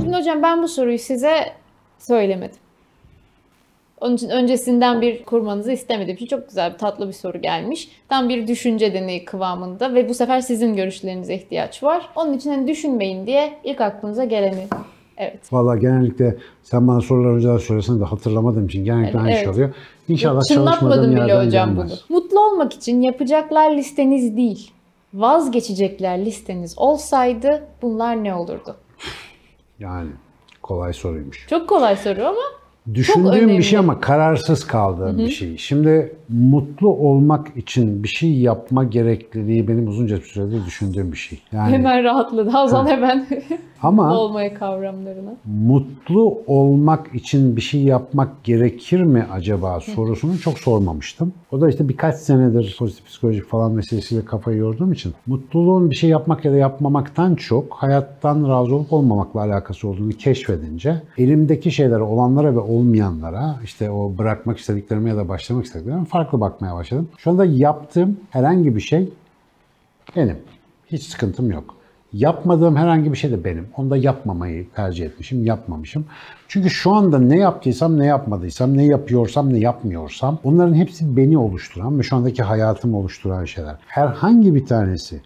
Şimdi hocam ben bu soruyu size söylemedim. Onun için öncesinden bir kurmanızı istemediğim için çok güzel bir tatlı bir soru gelmiş. Tam bir düşünce deneyi kıvamında ve bu sefer sizin görüşlerinize ihtiyaç var. Onun için hani düşünmeyin diye ilk aklınıza geleni. Evet. Valla genellikle sen bana sorular önceden söylesen de hatırlamadığım için genellikle aynı şey Evet. oluyor. İnşallah Çınlatmadım çalışmadığım bile yerden hocam gelmez. bunu. Mutlu olmak için yapacaklar listeniz değil, vazgeçecekler listeniz olsaydı bunlar ne olurdu? Yani kolay soruymuş. Çok kolay soru ama Düşündüğüm bir şey ama kararsız kaldığım bir şey. Şimdi mutlu olmak için bir şey yapma gerekliliği benim uzunca bir süredir düşündüğüm bir şey. Yani hemen rahatladı. Hazal hemen ama olmaya kavramlarına. mutlu olmak için bir şey yapmak gerekir mi acaba sorusunu çok sormamıştım. O da işte birkaç senedir pozitif psikoloji falan meselesiyle kafayı yorduğum için mutluluğun bir şey yapmak ya da yapmamaktan çok hayattan razı olup olmamakla alakası olduğunu keşfedince elimdeki şeylere olanlara ve olmayanlara işte o bırakmak istediklerime ya da başlamak istediklerime farklı bakmaya başladım. Şu anda yaptığım herhangi bir şey benim. Hiç sıkıntım yok. Yapmadığım herhangi bir şey de benim. Onu da yapmamayı tercih etmişim, yapmamışım. Çünkü şu anda ne yaptıysam, ne yapmadıysam, ne yapıyorsam, ne yapmıyorsam onların hepsi beni oluşturan ve şu andaki hayatımı oluşturan şeyler. Herhangi bir tanesi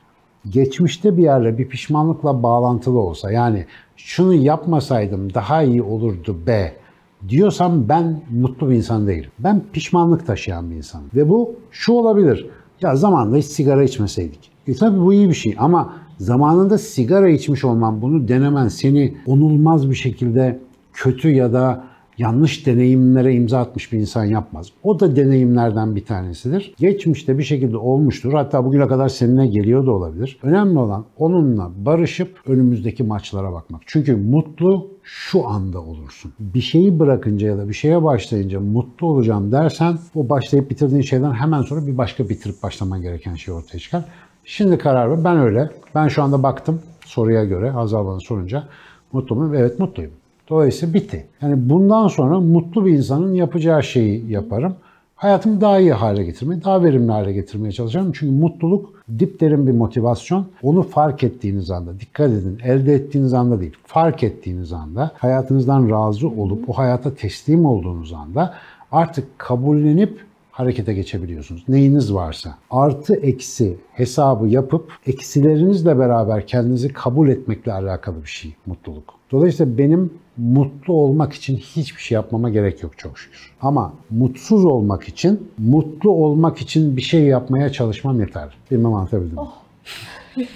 geçmişte bir yerle bir pişmanlıkla bağlantılı olsa yani şunu yapmasaydım daha iyi olurdu be diyorsam ben mutlu bir insan değilim. Ben pişmanlık taşıyan bir insanım. Ve bu şu olabilir. Ya zamanında hiç sigara içmeseydik. E tabii bu iyi bir şey ama zamanında sigara içmiş olman, bunu denemen seni onulmaz bir şekilde kötü ya da yanlış deneyimlere imza atmış bir insan yapmaz. O da deneyimlerden bir tanesidir. Geçmişte bir şekilde olmuştur. Hatta bugüne kadar seninle geliyor da olabilir. Önemli olan onunla barışıp önümüzdeki maçlara bakmak. Çünkü mutlu şu anda olursun. Bir şeyi bırakınca ya da bir şeye başlayınca mutlu olacağım dersen o başlayıp bitirdiğin şeyden hemen sonra bir başka bitirip başlaman gereken şey ortaya çıkar. Şimdi karar ver. Ben öyle. Ben şu anda baktım soruya göre Hazal bana sorunca mutlu muyum? Evet mutluyum. Dolayısıyla bitti. Yani bundan sonra mutlu bir insanın yapacağı şeyi yaparım. Hayatımı daha iyi hale getirmeye, daha verimli hale getirmeye çalışırım. Çünkü mutluluk dipderin bir motivasyon. Onu fark ettiğiniz anda, dikkat edin, elde ettiğiniz anda değil, fark ettiğiniz anda, hayatınızdan razı olup o hayata teslim olduğunuz anda artık kabullenip harekete geçebiliyorsunuz. Neyiniz varsa. Artı eksi hesabı yapıp eksilerinizle beraber kendinizi kabul etmekle alakalı bir şey mutluluk. Dolayısıyla benim mutlu olmak için hiçbir şey yapmama gerek yok çok şükür. Ama mutsuz olmak için, mutlu olmak için bir şey yapmaya çalışmam yeter. Bilmem anlatabildim mi?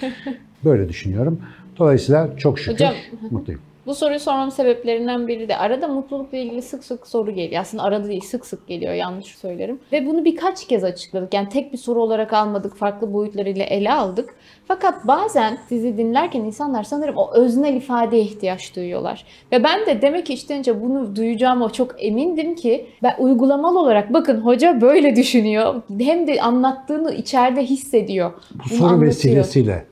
Böyle düşünüyorum. Dolayısıyla çok şükür Hocam. mutluyum. Bu soruyu sormam sebeplerinden biri de arada mutlulukla ilgili sık sık soru geliyor. Aslında arada değil sık sık geliyor yanlış söylerim. Ve bunu birkaç kez açıkladık. Yani tek bir soru olarak almadık. Farklı boyutlarıyla ele aldık. Fakat bazen sizi dinlerken insanlar sanırım o öznel ifadeye ihtiyaç duyuyorlar. Ve ben de demek ki bunu duyacağıma çok emindim ki ben uygulamalı olarak bakın hoca böyle düşünüyor. Hem de anlattığını içeride hissediyor. Bu soru anlatıyor. vesilesiyle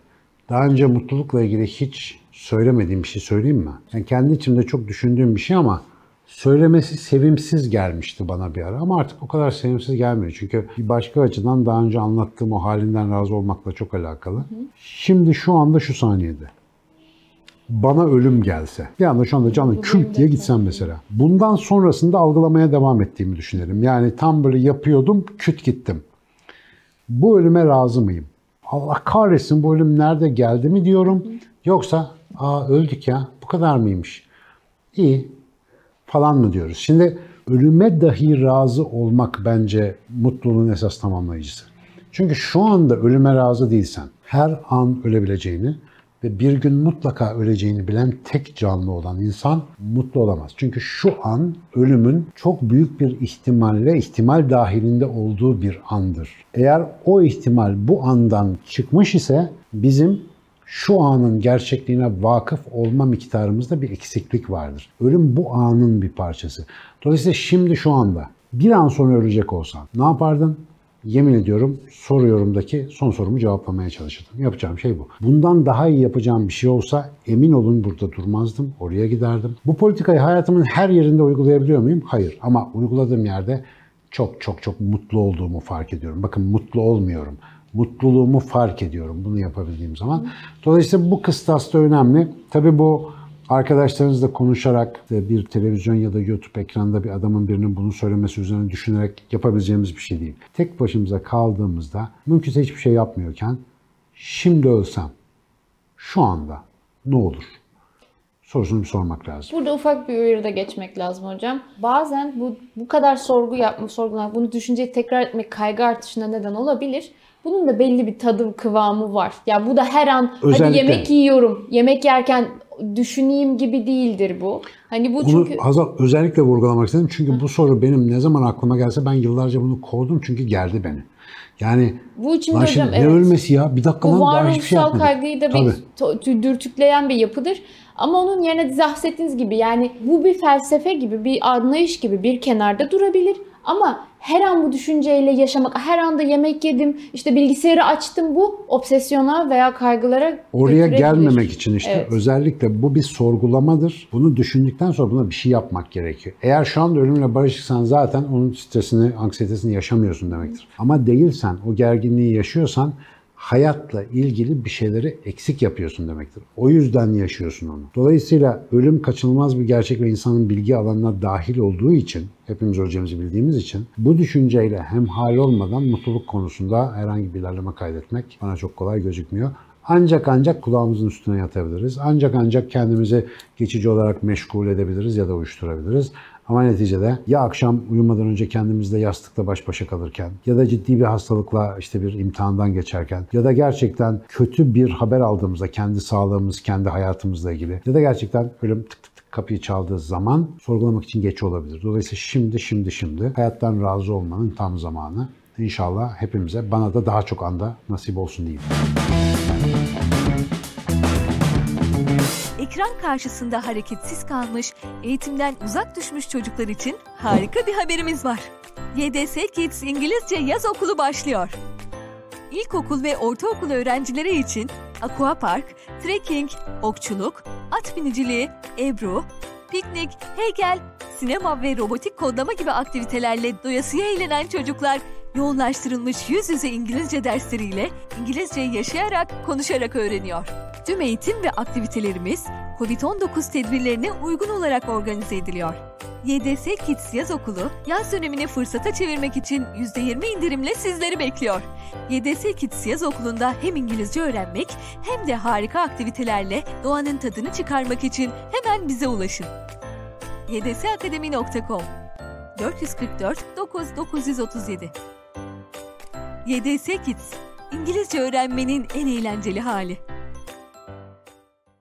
daha önce mutlulukla ilgili hiç söylemediğim bir şey söyleyeyim mi? Yani kendi içimde çok düşündüğüm bir şey ama söylemesi sevimsiz gelmişti bana bir ara ama artık o kadar sevimsiz gelmiyor. Çünkü bir başka açıdan daha önce anlattığım o halinden razı olmakla çok alakalı. Şimdi şu anda şu saniyede bana ölüm gelse, bir anda şu anda canlı kült diye gitsem mesela. Bundan sonrasında algılamaya devam ettiğimi düşünelim. Yani tam böyle yapıyordum, küt gittim. Bu ölüme razı mıyım? Allah kahretsin bu ölüm nerede geldi mi diyorum. Yoksa aa öldük ya bu kadar mıymış? İyi falan mı diyoruz? Şimdi ölüme dahi razı olmak bence mutluluğun esas tamamlayıcısı. Çünkü şu anda ölüme razı değilsen, her an ölebileceğini ve bir gün mutlaka öleceğini bilen tek canlı olan insan mutlu olamaz. Çünkü şu an ölümün çok büyük bir ihtimalle ihtimal dahilinde olduğu bir andır. Eğer o ihtimal bu andan çıkmış ise bizim şu anın gerçekliğine vakıf olma miktarımızda bir eksiklik vardır. Ölüm bu anın bir parçası. Dolayısıyla şimdi şu anda bir an sonra ölecek olsan ne yapardın? Yemin ediyorum soruyorumdaki son sorumu cevaplamaya çalışırdım. Yapacağım şey bu. Bundan daha iyi yapacağım bir şey olsa emin olun burada durmazdım. Oraya giderdim. Bu politikayı hayatımın her yerinde uygulayabiliyor muyum? Hayır. Ama uyguladığım yerde çok çok çok mutlu olduğumu fark ediyorum. Bakın mutlu olmuyorum. Mutluluğumu fark ediyorum bunu yapabildiğim zaman. Dolayısıyla bu kıstas da önemli. Tabii bu arkadaşlarınızla konuşarak bir televizyon ya da YouTube ekranında bir adamın birinin bunu söylemesi üzerine düşünerek yapabileceğimiz bir şey değil. Tek başımıza kaldığımızda mümkünse hiçbir şey yapmıyorken şimdi ölsem şu anda ne olur? sorusunu bir sormak lazım. Burada ufak bir uyarıda geçmek lazım hocam. Bazen bu bu kadar sorgu yapma, sorgulamak, bunu düşünceyi tekrar etmek kaygı artışına neden olabilir. Bunun da belli bir tadı, kıvamı var. Ya bu da her an Özellikle. hadi yemek yiyorum, yemek yerken düşüneyim gibi değildir bu. Hani bu Bunu çünkü Hazal özellikle vurgulamak istedim. Çünkü bu soru benim ne zaman aklıma gelse ben yıllarca bunu kovdum çünkü gerdi beni. Yani bu içimde hocam şimdi evet. ne ölmesi ya? Bir dakika Bu lan daha hiçbir şey yapmadık. kaygıyı da Tabii. bir dürtükleyen bir yapıdır. Ama onun yerine siz bahsettiğiniz gibi yani bu bir felsefe gibi, bir anlayış gibi bir kenarda durabilir. Ama her an bu düşünceyle yaşamak, her anda yemek yedim, işte bilgisayarı açtım bu obsesyona veya kaygılara Oraya gelmemek için işte Evet. özellikle bu bir sorgulamadır. Bunu düşündükten sonra buna bir şey yapmak gerekiyor. Eğer şu anda ölümle barışıksan zaten onun stresini, anksiyetesini yaşamıyorsun demektir. Ama değilsen, o gerginliği yaşıyorsan hayatla ilgili bir şeyleri eksik yapıyorsun demektir. O yüzden yaşıyorsun onu. Dolayısıyla ölüm kaçınılmaz bir gerçek ve insanın bilgi alanına dahil olduğu için, hepimiz öleceğimizi bildiğimiz için bu düşünceyle hemhal olmadan mutluluk konusunda herhangi bir ilerleme kaydetmek bana çok kolay gözükmüyor. Ancak ancak kulağımızın üstüne yatabiliriz. Ancak ancak kendimizi geçici olarak meşgul edebiliriz ya da uyuşturabiliriz. Ama neticede ya akşam uyumadan önce kendimizle yastıkla baş başa kalırken ya da ciddi bir hastalıkla işte bir imtihandan geçerken ya da gerçekten kötü bir haber aldığımızda kendi sağlığımız, kendi hayatımızla ilgili ya da gerçekten ölüm tık tık tık kapıyı çaldığı zaman sorgulamak için geç olabilir. Dolayısıyla şimdi şimdi şimdi hayattan razı olmanın tam zamanı. İnşallah hepimize bana da daha çok anda nasip olsun diyeyim. Ekran karşısında hareketsiz kalmış, eğitimden uzak düşmüş çocuklar için harika bir haberimiz var. YDS Kids İngilizce Yaz Okulu başlıyor. İlkokul ve ortaokul öğrencileri için aquapark, trekking, okçuluk, at biniciliği, ebru, piknik, heykel, sinema ve robotik kodlama gibi aktivitelerle doyasıya eğlenen çocuklar yoğunlaştırılmış yüz yüze İngilizce dersleriyle İngilizceyi yaşayarak, konuşarak öğreniyor. Tüm eğitim ve aktivitelerimiz COVID-19 tedbirlerine uygun olarak organize ediliyor. YDS Kids Yaz Okulu, yaz dönemini fırsata çevirmek için %20 indirimle sizleri bekliyor. YDS Kids Yaz Okulu'nda hem İngilizce öğrenmek hem de harika aktivitelerle doğanın tadını çıkarmak için hemen bize ulaşın. ydsakademi.com 444 9937 YDS Kids, İngilizce öğrenmenin en eğlenceli hali.